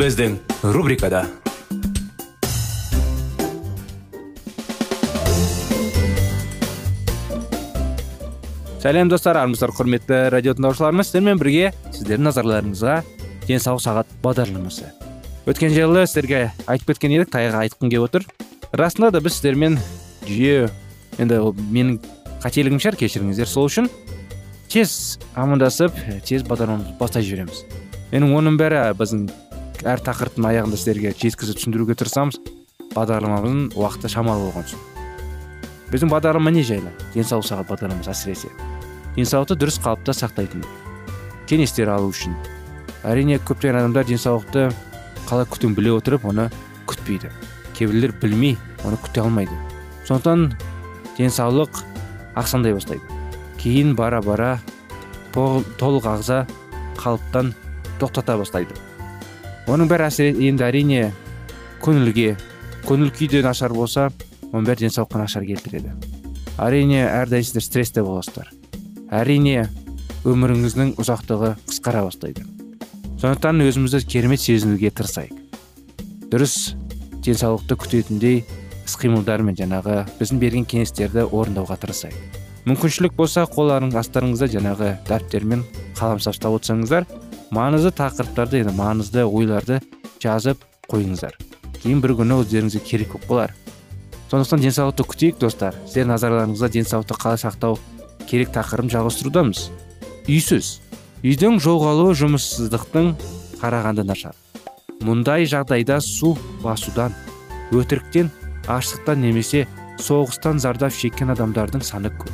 Біздің рубрикада сәлем достар армысыздар құрметті радио тыңдаушыларымыз сіздермен бірге сіздердің назарларыңызға денсаулық сағат бағдарламасы өткен жолы сіздерге айтып кеткен едік таяқ айтқым келіп отыр расында да біз сіздермен жиі енді ол менің қателігім шығар кешіріңіздер сол үшін тез амандасып тез бағдарламамызды бастай жібереміз менің оның бәрі біздің әр тақырыптың аяғында сіздерге жеткізіп түсіндіруге тырысамыз. Бағдарламамыздың уақыты шамалы болған соң. Біздің бағдарлама не жайлы? Денсаулық сағат бағдарламасы әсіресе. Денсаулықты дұрыс қалыпта сақтайтын кеңестер алу үшін. Әрине көптеген адамдар денсаулықты қалай күтуін біле отырып оны күтпейді. Кейбіреулер білмей оны күте алмайды. Сондықтан денсаулық ақсаңдай бастайды. Кейін бара бара толық ағза қалыптан тоқтата бастайды. Оның бәрі әсер енді әрине көңілге көңіл күй де нашар болса оның бәрі денсаулыққа нашар келтіреді әрине әрдайым сіздер стрессте боласыздар әрине өміріңіздің ұзақтығы қысқара бастайды сондықтан өзімізді керемет сезінуге тырысайық дұрыс денсаулықты күтетіндей іс қимылдармен жаңағы біздің берген кеңестерді орындауға тырысайық мүмкіншілік болса қолдарың астарыңызда жаңағы дәптермен қаламсап ұстап отырсаңыздар маңызды тақырыптарды енді маңызды ойларды жазып қойыңыздар. Кейін бір күні өздеріңізге керек болып қалар. Сондықтан денсаулықты күтейік достар. Сіздер назарларыңызда денсаулықты қалай сақтау керек тақырыбын жалғастырудамыз. Үйсіз үйдің жоғалуы жұмыссыздықтың қарағанды нашар. Мұндай жағдайда су басудан өтіріктен аштықтан немесе соғыстан зардап шеккен адамдардың саны көп.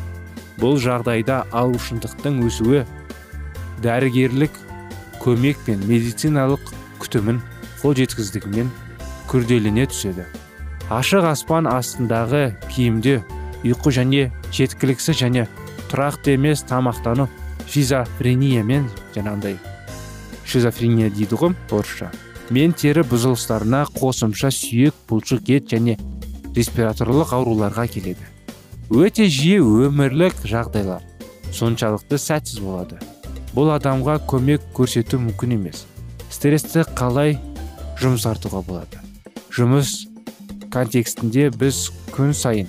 Бұл жағдайда алушындықтың өсуі дәрігерлік көмек пен медициналық күтімін қол жеткіздігімен күрделене түседі. Ашық аспан астындағы киімде ұйқы және жеткіліксіз және тұрақты емес тамақтану шизофрениямен жаңағындай шизофрения дейді ғой орысша. Мен тері бұзылыстарына қосымша сүйек бұлшық ет және респираторлық ауруларға келеді. Өте жиі өмірлік жағдайлар соншалықты сәтсіз болады. Бұл адамға көмек көрсету мүмкін емес. Стрессті қалай жұмсартуға болады? Жұмыс контекстінде біз күн сайын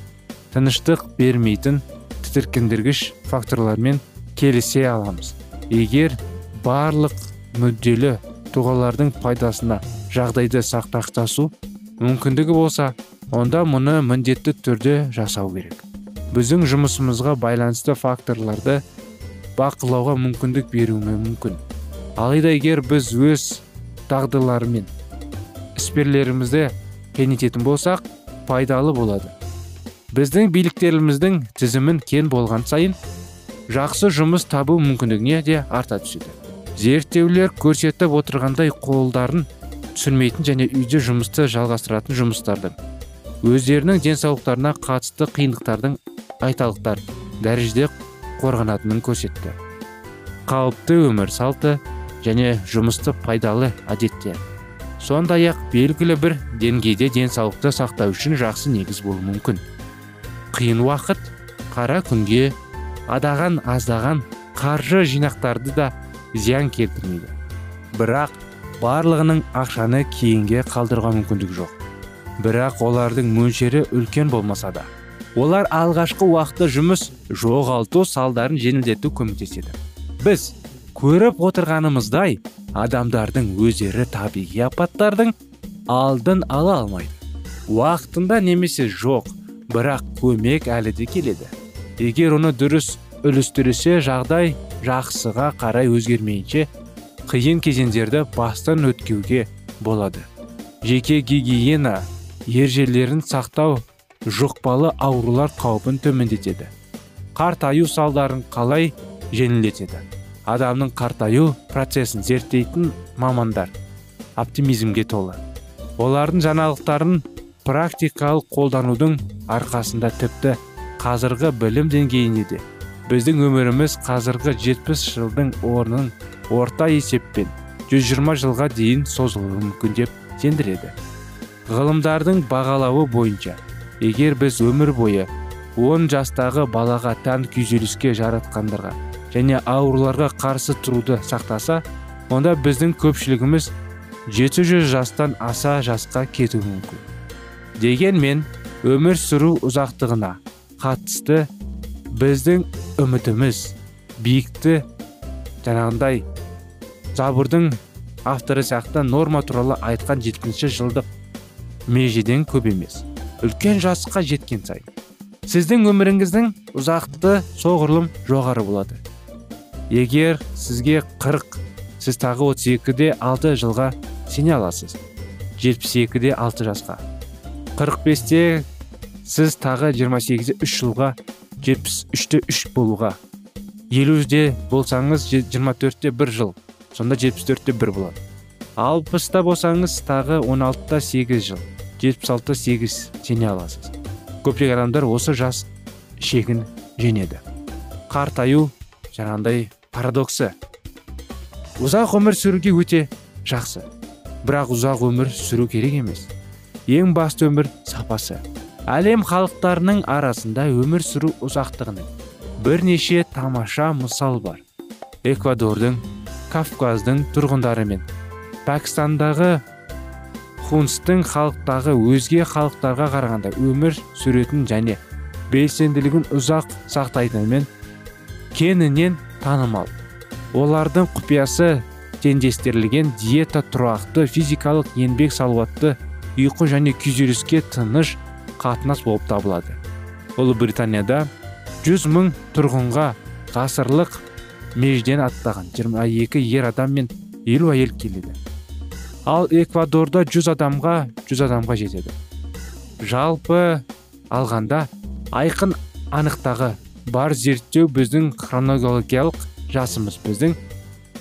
тыныштық бермейтін тітіркендіргіш факторлармен келісе аламыз. Егер барлық мүдделі тұлғалардың пайдасына жағдайды сақтақтасу мүмкіндігі болса онда мұны міндетті түрде жасау керек. Біздің жұмысымызға байланысты факторларды бақылауға мүмкіндік беруі мүмкін. Алайда егер біз өз дағдыларымен ісперлерімізді кеңейтетін болсақ пайдалы болады. Біздің биліктеріміздің тізімін кен болған сайын жақсы жұмыс табу мүмкіндігіне де арта түседі. Зерттеулер көрсетіп отырғандай қолдарын түсірмейтін және үйде жұмысты жалғастыратын жұмыстардың өздерінің денсаулықтарына қатысты қиындықтардың айталықтар дәрежеде қорғанатынын көрсетті. Қалыпты өмір салты және жұмысты пайдалы әдеттер сондай ақ белгілі бір деңгейде денсаулықты сақтау үшін жақсы негіз болуы мүмкін. Қиын уақыт қара күнге адаған аздаған қаржы жинақтарды да зиян келтірмейді. Бірақ барлығының ақшаны кейінге қалдыруға мүмкіндік жоқ. Бірақ олардың мөлшері үлкен болмаса да. Олар алғашқы уақытта жұмыс жоғалту салдарын жеңілдету көмектеседі. Біз көріп отырғанымыздай адамдардың өздері табиғи апаттардың алдын ала алмайды. Уақытында немесе жоқ бірақ көмек әлі де келеді. Егер оны дұрыс үлестірсе жағдай жақсыға қарай өзгермейінше қиын кезеңдерді бастан өткеуге болады. Жеке гигиена ержелерін сақтау жұқпалы аурулар қаупін төмендетеді. Қартаю салдарын қалай жеңілдетеді? Адамның қартаю процесін зерттейтін мамандар оптимизмге толы. Олардың жаңалықтарын практикалық қолданудың арқасында тіпті қазіргі білім деңгейіне де. Біздің өміріміз қазіргі 70 жылдың орнын орта есеппен 120 жылға дейін созылуы мүмкін деп сендіреді. Ғылымдардың бағалауы бойынша егер біз өмір бойы 10 жастағы балаға тән күйзеліске жаратқандарға және ауруларға қарсы тұруды сақтаса онда біздің көпшілігіміз 700 жастан аса жасқа кетуі мүмкін. Дегенмен өмір сүру ұзақтығына қатысты біздің үмітіміз биікті жаңағындай забырдың авторы сияқты норма туралы айтқан жеткінші жылдық межеден көп емес үлкен жасқа жеткен сайын. Сіздің өміріңіздің ұзақты соғұрлым жоғары болады. Егер сізге 40 сіз тағы 32-де 6 жылға сене аласыз. 72-де 6 жасқа. 45-те сіз тағы 28-де 3 жылға 73-те 3 болуға. 50-де болсаңыз 24-те 1 жыл сонда 74-те 1 болады. 60-та болсаңыз тағы 16-та 8 жыл 76-та 8 сене аласыз. Көптеген адамдар осы жас шегін женеді қартаю жаңағындай парадоксы ұзақ өмір сүруге өте жақсы бірақ ұзақ өмір сүру керек емес ең басты өмір сапасы әлем халықтарының арасында өмір сүру ұзақтығының бірнеше тамаша мысал бар эквадордың кавказдың тұрғындары мен пәкістандағы хунстың халықтағы өзге халықтарға қарағанда өмір сүретін және белсенділігін ұзақ сақтайтынымен кеңінен танымал. Олардың құпиясы теңдестірілген диета тұрақты физикалық еңбек салауатты ұйқы және күйзеліске тыныш қатынас болып табылады. Ұлыбританияда 100 мың тұрғынға ғасырлық межден аттаған 22 ер адам мен елу әйел келеді. Ал эквадорда 100 адамға 100 адамға жетеді. Жалпы алғанда айқын анықтағы бар зерттеу біздің хронологиялық жасымыз біздің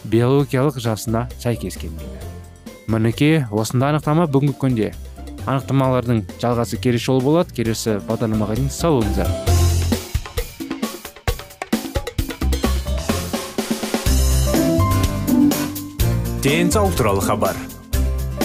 биологиялық жасына сәйкес келмейді. Мінекей осындай анықтама бүгінгі күнде. Анықтамалардың жалғасы келесі жолы болады. Келесі бағдарламаға дейін сау болыңыздар. Денсаулық туралы хабар.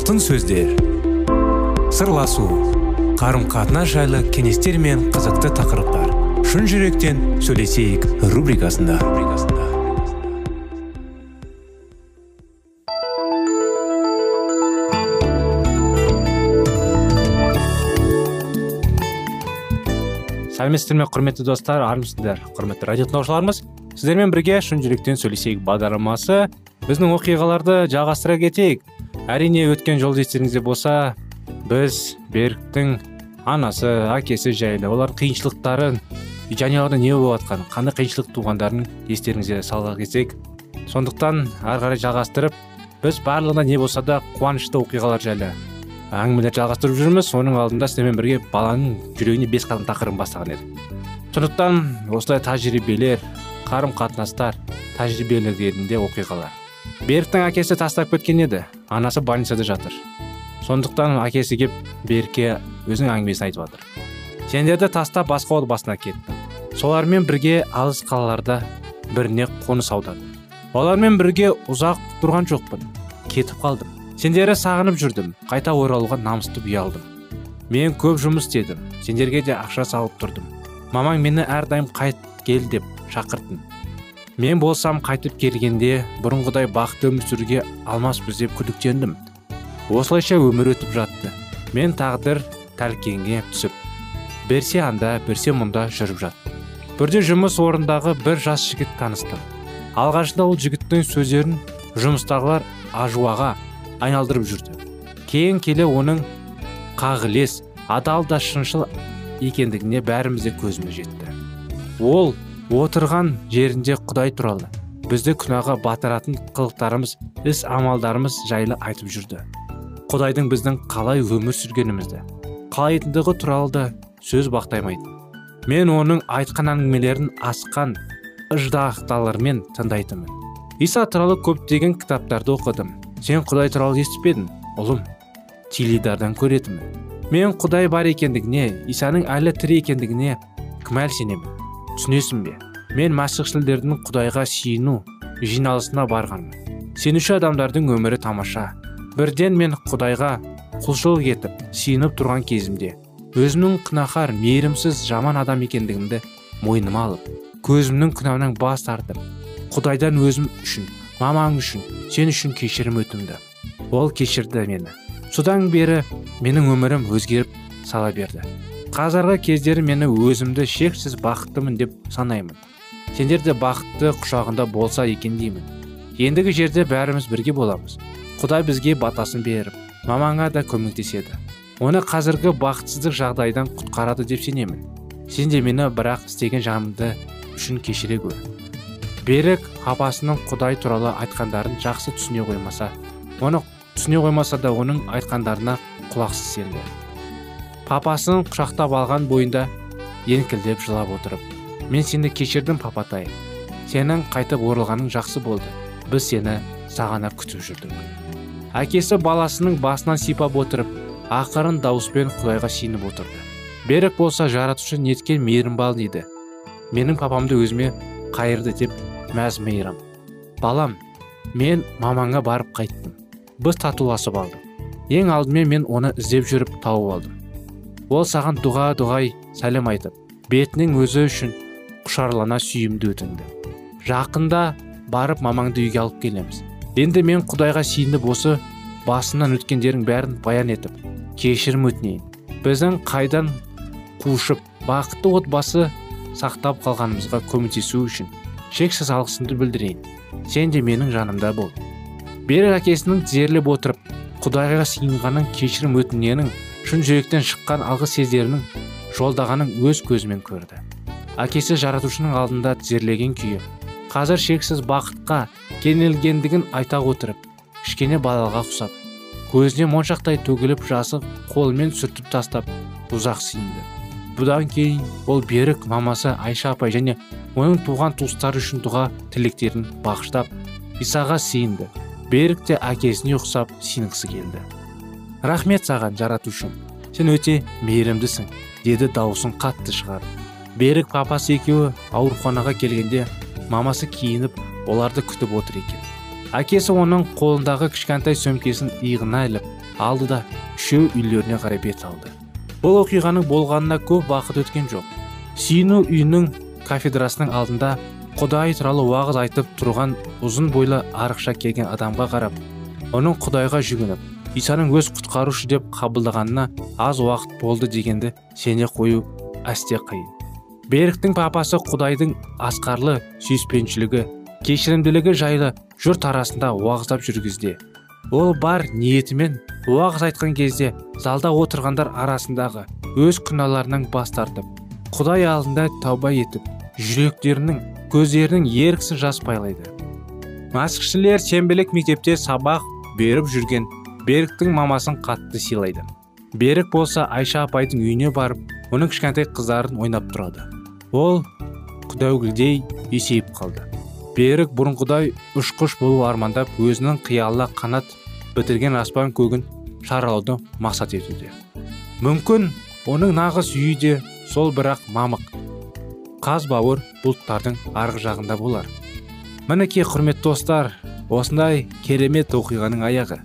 Алтын сөздер. Сырласу қарым қатынас жайлы кеңестер мен қызықты тақырыптар. Шын жүректен сөйлесейік рубрикасында. Сәлеметсіздер ме құрметті достар? Армысыздар құрметті радио тыңдаушыларымыз. Сіздермен бірге шын жүректен сөйлесейік бағдарламасы. Біздің оқиғаларды жалғастыра кетейік. Әрине өткен жолды естеріңізде болса біз беріктің анасы әкесі жайлы олардың қиыншылықтарын жанұяларда не болып жатқанын қандай қиыншылық туғандарын естеріңізге сала кетсек. Сондықтан ары қарай жалғастырып біз барлығына не болса да қуанышты оқиғалар жайлы әңгімелерді жалғастырып жүрміз. Соның алдында сіздермен бірге баланың жүрегіне бес қадам тақырыбын бастаған едік. Сондықтан осылай тәжірибелер қарым қатынастар тәжірибелерінде оқиғалар. Беріктің әкесі тастап кеткен еді. Анасы больницада жатыр. Сондықтан әкесі келіп берікке өзінің әңгімесін айтып жатыр. Сендерді тастап басқа отбасына кеттім. Солармен бірге алыс қалаларда біріне қоныс аудардым. Олармен бірге ұзақ тұрған жоқпын. Кетіп қалдым. Сендерді сағынып жүрдім. Қайта оралуға намысты ұялдым. Мен көп жұмыс істедім. Сендерге де ақша салып тұрдым. Мамаң мені әрдайым қайт кел деп шақыртын. Мен болсам қайтып келгенде бұрынғыдай бақытты өмір сүруге алмаспыз деп күдіктендім. Осылайша өмір өтіп жатты. Мен тағдыр тәлкенге түсіп берсе анда берсе мұнда жүріп жаттым. Бірде жұмыс орындағы бір жас жігіт таныстым. Алғашында ол жігіттің сөздерін жұмыстағылар ажуаға айналдырып жүрді. Кейін келе оның қағылес адал да шыншыл екендігіне бәріміз де көзіміз жетті. Ол отырған жерінде құдай туралы. Бізді күнәға батыратын қылықтарымыз іс амалдарымыз жайлы айтып жүрді. Құдайдың біздің қалай өмір сүргенімізді қалайтындығы туралы да сөз бақтаймайтын мен оның айтқан әңгімелерін асқан ыждақталармен тыңдайтынмын. Иса туралы көптеген кітаптарды оқыдым. Сен құдай туралы естіпедің ұлым? Теледидардан көретінмін. Мен құдай бар екендігіне исаның әлі тірі екендігіне күмәл сенемін түсінесің бе? мен мәсіхшілдердің құдайға сиыну жиналысына барғанмын. Сенуші адамдардың өмірі тамаша. Бірден мен құдайға құлшылық етіп сиынып тұрған кезімде өзімнің күнәһар мейірімсіз жаман адам екендігімді мойныма алып көзімнің күнәмнан бас тартып құдайдан өзім үшін мамаң үшін сен үшін кешірім өтінді. Ол кешірді мені. Содан бері менің өмірім өзгеріп сала берді. Қазіргі кездері мені өзімді шексіз бақыттымын деп санаймын. Сендер де бақытты құшағында болса екен деймін. Ендігі жерде бәріміз бірге боламыз. Құдай бізге батасын беріп мамаңа да көмектеседі. Оны қазіргі бақытсыздық жағдайдан құтқарады деп сенемін. Сен де мені бірақ істеген жағымды үшін кешіре көр берік апасының құдай туралы айтқандарын жақсы түсіне қоймаса оны түсіне қоймаса да оның айтқандарына құлақсыз сенді. Папасын құшақтап алған бойында еңкілдеп жылап отырып мен сені кешірдім папатай. Сенің қайтып оралғаның жақсы болды. Біз сені сағана күтіп жүрдік әкесі баласының басынан сипап отырып ақырын дауыспен құдайға сиынып отырды. Берік болса жаратушы неткен мейірбан дейді. Менің папамды өзіме қайырды деп мәз мейрам балам мен мамаңа барып қайттым. Біз татуласып алдық. Ең алдымен мен оны іздеп жүріп тауып алдым. Ол саған дұға дұғай сәлем айтып бетінің өзі үшін құшарлана сүйімді өтінді. Жақында барып мамаңды үйге алып келеміз. Енді мен құдайға сиініп осы басынан өткендердің бәрін баян етіп кешірім өтінейін. Біздің қайдан қушып бақытты отбасы сақтап қалғанымызға көмектесу үшін шексіз алғысымды білдірейін. Сен де менің жанымда бол. Берік әкесінің тізерлеп отырып құдайға сиынғанын кешірім өтінгенін шын жүректен шыққан алғыс сездерінің жолдағанын өз көзімен көрді. Әкесі жаратушының алдында тізерлеген күйі қазір шексіз бақытқа кенелгендігін айта отырып кішкене балаға ұқсап көзіне моншақтай төгіліп жасы қолымен сүртіп тастап ұзақ сүйінді. Бұдан кейін ол берік мамасы айша апай және оның туған туыстары үшін дұға тілектерін бағыштап исаға сиынды берік те әкесіне ұқсап сиынгісі келді. Рахмет саған жаратушым. Сен өте мейірімдісің деді дауысын қатты шығарып. Берік папасы екеуі ауруханаға келгенде мамасы киініп оларды күтіп отыр екен. Әкесі оның қолындағы кішкентай сөмкесін иығына іліп алды да үшеу үйлеріне қарай бет алды. Бұл оқиғаның болғанына көп уақыт өткен жоқ. Сүйіну үйінің кафедрасының алдында құдай туралы уағыз айтып тұрған ұзын бойлы арықша келген адамға қарап оның құдайға жүгініп исаның өз құтқарушы деп қабылдағанына аз уақыт болды дегенді сене қою әсте қиын. Беріктің папасы құдайдың асқарлы сүйіспеншілігі кешірімділігі жайлы жұрт арасында уағыздап жүргізде ол бар ниетімен уағыз айтқан кезде залда отырғандар арасындағы өз күнәларынан бас тартып құдай алдында тауба етіп жүректерінің көздерінің еріксіз жас пайлайды мәсіхшілер сенбілік мектепте сабақ беріп жүрген беріктің мамасын қатты сыйлайды. Берік болса айша апайдың үйіне барып оның кішкентай қыздарын ойнап тұрады. Ол құдәугілдей есейіп қалды. Берік бұрынғыдай ұшқыш болу армандап өзінің қиялына қанат бітірген аспан көгін шарлауды мақсат етуде. Мүмкін оның нағыз үйі де сол бірақ мамық қаз бауыр бұлттардың арғы жағында болар. Мінекей құрметті достар осындай керемет оқиғаның аяғы.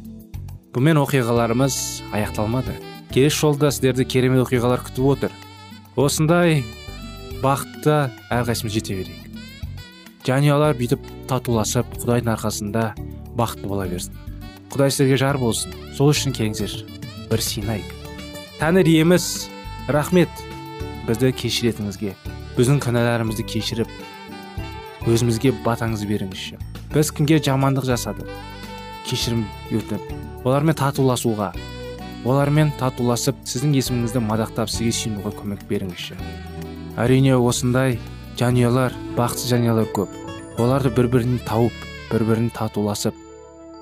Бұмен оқиғаларымыз аяқталмады. Келесі жолда сіздерді керемет оқиғалар күтіп отыр. Осындай бақытты әрқайсымыз жете берейік. Жанұялар бүйтіп татуласып құдайдың арқасында бақытты бола берсін. Құдай сіздерге жар болсын. Сол үшін келіңіздер. Бір сыйынайық тәңір иеміз рахмет. Бізді кешіретіңізге біздің күнәларымызды кешіріп өзімізге батаңыз беріңізші. Біз кімге жамандық жасадық. Кешірім өтініп олармен татуласуға олармен татуласып сіздің есіміңізді мадақтап сізге сүйінуге көмек беріңізші. Әрине осындай жанұялар бақытсыз жанұялар көп. Оларды бір бірін тауып бір бірін татуласып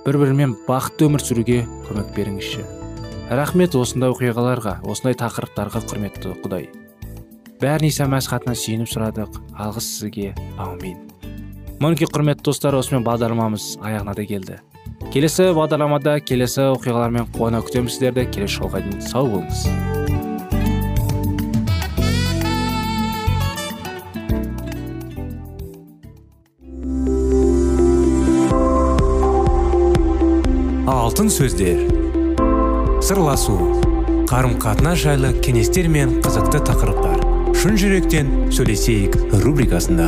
бір бірімен бақытты өмір сүруге көмек беріңізші. Рахмет осындай оқиғаларға осындай тақырыптарға құрметті құдай. Бәрін иса мәсіх сүйініп сұрадық. Алғыс сізге. Аумин мінекей құрметті достар осымен бағдарламамыз аяғына да келді. Келесі бағдарламада келесі оқиғалармен қуана күтеміз. Сіздерді келесі жолға дейін сау болыңыз. Алтын сөздер. Сырласу. Қарым қатынас жайлы кеңестер мен қызықты тақырыптар. Шын жүректен сөйлесейік рубрикасында.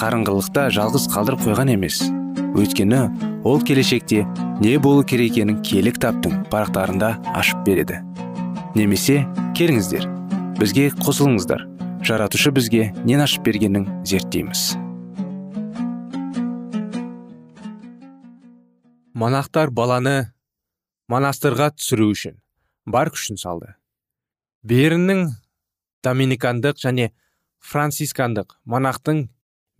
қарыңғылықта жалғыз қалдырып қойған емес. Өйткені ол келешекте не болу керек екенін киелі кітаптың парақтарында ашып береді. Немесе келіңіздер бізге қосылыңыздар. Жаратушы бізге нен ашып бергенін зерттейміз. Монахтар баланы монастырға түсіру үшін бар күшін салды. Берінің доминикандық және францискандық монахтың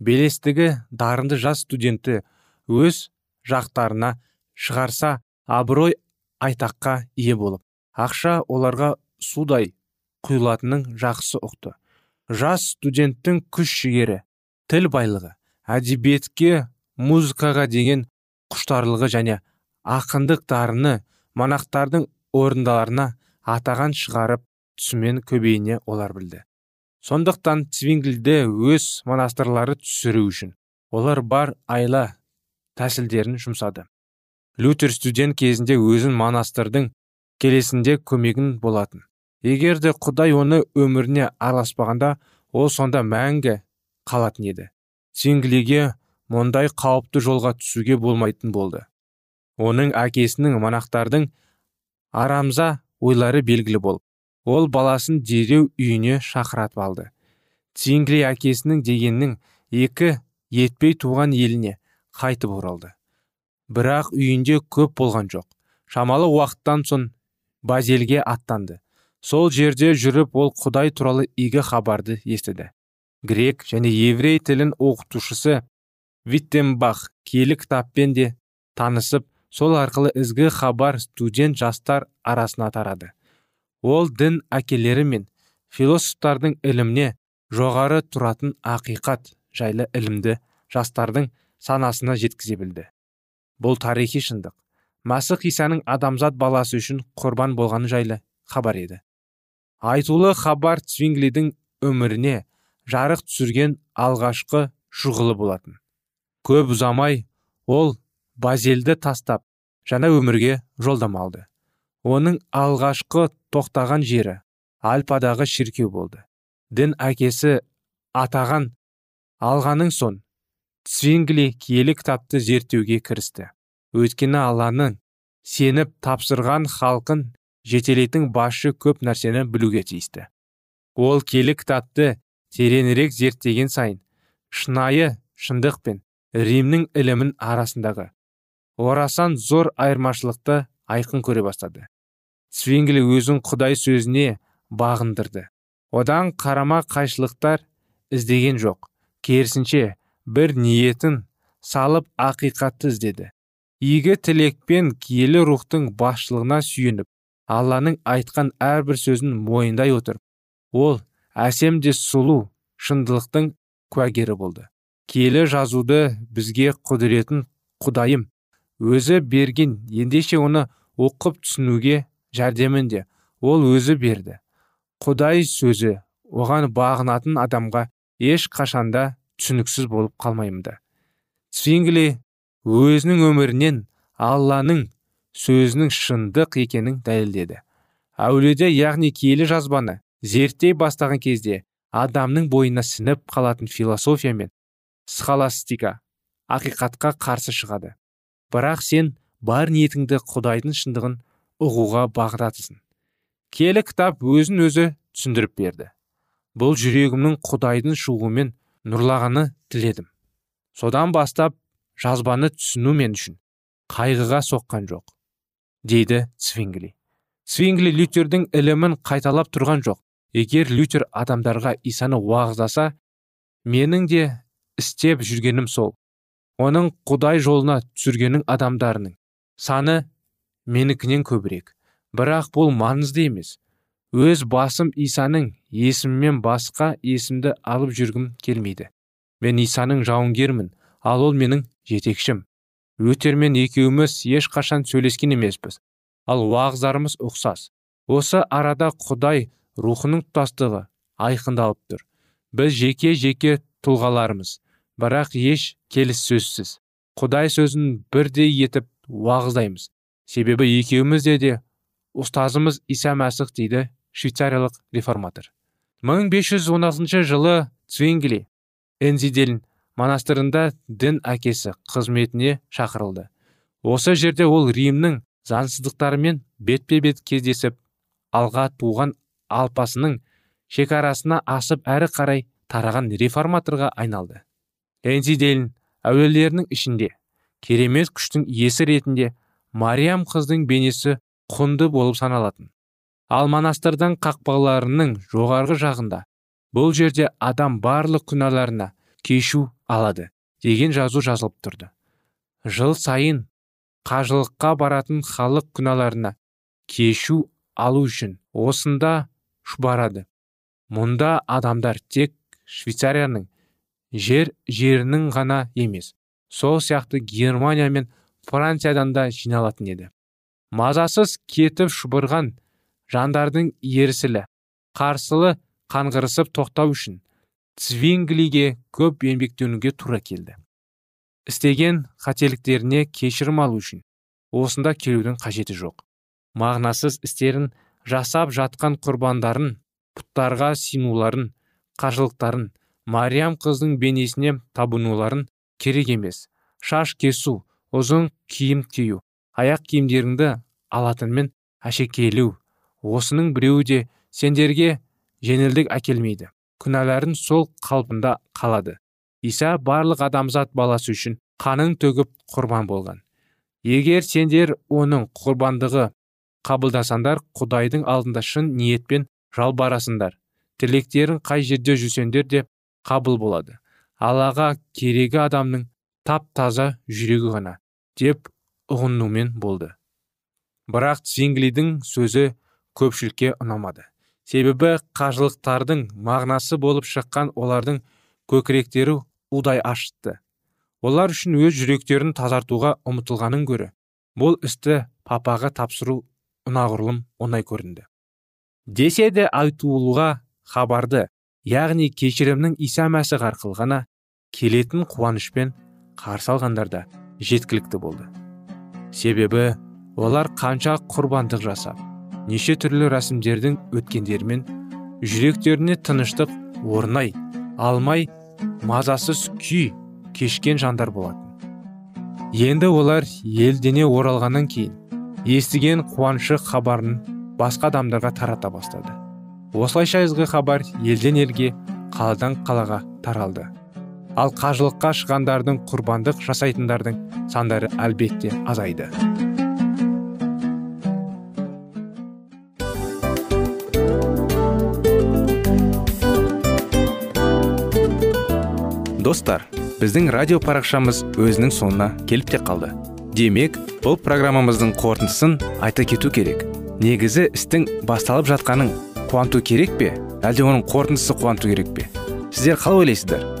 белестігі дарынды жас студентті өз жақтарына шығарса абырой айтаққа ие болып. Ақша оларға судай құйылатынын жақсы ұқты. Жас студенттің күш жігері тіл байлығы әдебиетке музыкаға деген құштарлығы және ақындық дарыны монахтардың орындаларына атаған шығарып түсімен көбейіне олар білді. Сондықтан цвингльді өз монастырлары түсіру үшін олар бар айла тәсілдерін жұмсады. Лютер студент кезінде өзін монастырдың келесінде көмегін болатын. Егер де құдай оны өміріне араласпағанда ол сонда мәңгі қалатын еді. Цвинглиге мұндай қауіпті жолға түсуге болмайтын болды. Оның әкесінің монахтардың арамза ойлары белгілі болып ол баласын дереу үйіне шақыратып алды. Цингли әкесінің дегеннің екі етпей туған еліне қайтып оралды. Бірақ үйінде көп болған жоқ. Шамалы уақыттан соң базелге аттанды. Сол жерде жүріп ол құдай туралы игі хабарды естіді. Грек және еврей тілін оқытушысы виттенбах киелі кітаппен де танысып сол арқылы ізгі хабар студент жастар арасына тарады. Ол дін әкелері мен философтардың іліміне жоғары тұратын ақиқат жайлы ілімді жастардың санасына жеткізе білді. Бұл тарихи шындық. Масық исаның адамзат баласы үшін құрбан болғаны жайлы хабар еді. Айтулы хабар цвинглидің өміріне жарық түсірген алғашқы шұғылы болатын. Көп ұзамай ол базелді тастап жаңа өмірге жолдама алды. Оның алғашқы тоқтаған жері альпадағы шіркеу болды. Дін әкесі атаған алғаның соң цвингли киелі кітапты зерттеуге кірісті. Өйткені алланың сеніп тапсырған халқын жетелейтін басшы көп нәрсені білуге тиісті. Ол киелі кітапты тереңірек зерттеген сайын шынайы шындық пен римнің ілімін арасындағы орасан зор айырмашылықты айқын көре бастады. Свингли өзін құдай сөзіне бағындырды. Одан қарама қайшылықтар іздеген жоқ. Керісінше бір ниетін салып ақиқатты іздеді. Игі тілекпен киелі рухтың басшылығына сүйеніп алланың айтқан әрбір сөзін мойындай отырып ол әсем де сұлу шындылықтың куәгері болды. Киелі жазуды бізге құдіретін құдайым өзі берген ендеше оны оқып түсінуге жәрдемінде ол өзі берді. Құдай сөзі оған бағынатын адамға еш қашанда түсініксіз болып қалмаймды цвингли өзінің өмірінен алланың сөзінің шындық екенін дәлелдеді. Әулиеде яғни киелі жазбаны зерттей бастаған кезде адамның бойына сініп қалатын философия мен схоластика ақиқатқа қарсы шығады. Бірақ сен бар ниетіңді құдайдың шындығын ұғуға бағытатысың келі кітап өзін өзі түсіндіріп берді. Бұл жүрегімнің құдайдың шығуымен нұрлағаны тіледім. Содан бастап жазбаны түсіну мен үшін қайғыға соққан жоқ дейді цвингли цвингли лютердің ілімін қайталап тұрған жоқ. Егер лютер адамдарға исаны уағыздаса менің де істеп жүргенім сол. Оның құдай жолына түсіргенің адамдарының саны менікінен көбірек. Бірақ бұл маңызды емес. Өз басым исаның есімімен басқа есімді алып жүргім келмейді. Мен исаның жауынгермін ал ол менің жетекшім. Өтермен екеуміз ешқашан сөйлескен емеспіз. Ал уағыздарымыз ұқсас. Осы арада құдай рухының тұтастығы айқындалып тұр. Біз жеке жеке тұлғаларымыз бірақ еш келіссөзсіз. Құдай сөзін бірдей етіп уағыздаймыз. Себебі екеумізде де ұстазымыз иса мәсіх дейді швейцариялық реформатор. 1516 жылы цвингли энзидель монастырында дін әкесі қызметіне шақырылды. Осы жерде ол римнің заңсыздықтарымен бетпе бет кездесіп алға туған алпасының шекарасына асып әрі қарай тараған реформаторға айналды. Энзиделін әулиелерінің ішінде керемет күштің иесі ретінде мариям қыздың бейнесі құнды болып саналатын. Ал монастырдың қақпаларының жоғарғы жағында бұл жерде адам барлық күнәларына кешу алады деген жазу жазылып тұрды. Жыл сайын қажылыққа баратын халық күнәларына кешу алу үшін осында шұбарады мұнда адамдар тек швейцарияның жер жерінің ғана емес сол сияқты германия мен франциядан да жиналатын еді. Мазасыз кетіп шұбырған жандардың ерсілі қарсылы қанғырысып тоқтау үшін цвинглиге көп еңбектенуге тура келді. Істеген қателіктеріне кешірім алу үшін осында келудің қажеті жоқ. Мағынасыз істерін жасап жатқан құрбандарын пұттарға синуларын қажылықтарын мариям қыздың бейнесіне табынуларын керек емес. Шаш кесу ұзын киім кию аяқ киімдеріңді алатынмен әшекейлеу. Осының біреуі де сендерге жеңілдік әкелмейді. Күнәларың сол қалпында қалады. Иса барлық адамзат баласы үшін қанын төгіп құрбан болған. Егер сендер оның құрбандығы қабылдасаңдар құдайдың алдында шын ниетпен жалбарасыңдар. Тілектерің қай жерде жүрсеңдер де қабыл болады. Аллаға керегі адамның тап таза жүрегі ғана деп ұғынумен болды. Бірақ цвинглидің сөзі көпшілікке ұнамады. Себебі қажылықтардың мағынасы болып шыққан олардың көкіректері удай ашытты. Олар үшін өз жүректерін тазартуға ұмытылғанын көрі. Бұл істі папаға тапсыру ұнағұрлым оңай көрінді. Десе де айтулыға хабарды яғни кешірімнің иса мәсіх арқылы ғана келетін қуанышпен қарсы алғандарда жеткілікті болды. Себебі олар қанша құрбандық жасап неше түрлі рәсімдердің өткендерімен жүректеріне тыныштық орнай алмай мазасыз күй кешкен жандар болатын. Енді олар елдене оралғаннан кейін естіген қуанышы хабарын басқа адамдарға тарата бастады. Осылайша ізгі хабар елден елге қаладан қалаға таралды. Ал қажылыққа шығандардың құрбандық жасайтындардың сандары әлбетте азайды. Достар біздің радио парақшамыз өзінің соңына келіп те қалды. Демек бұл программамыздың қорытындысын айта кету керек. Негізі істің басталып жатқаның қуанту керек пе? Әлде оның қорытындысы қуанту керек пе? Сіздер қалай ойлайсыздар?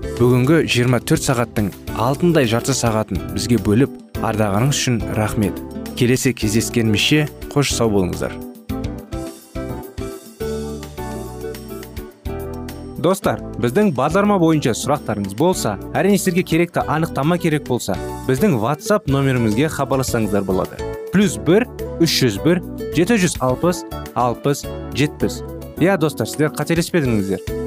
Бүгінгі 24 сағаттың алтындай жарты сағатын бізге бөліп ардағаныңыз үшін рахмет. Келесі кездескенімізше қош сау болыңыздар. Достар біздің бағдарлама бойынша сұрақтарыңыз болса әрине сіздерге керекті анықтама керек болса біздің whatsapp нөмірімізге хабарлассаңыздар болады. Плюс бір үш жүз бір жеті жүз алпыс алпыс жетпіс. Иә достар сіздер қателеспедіңіздер.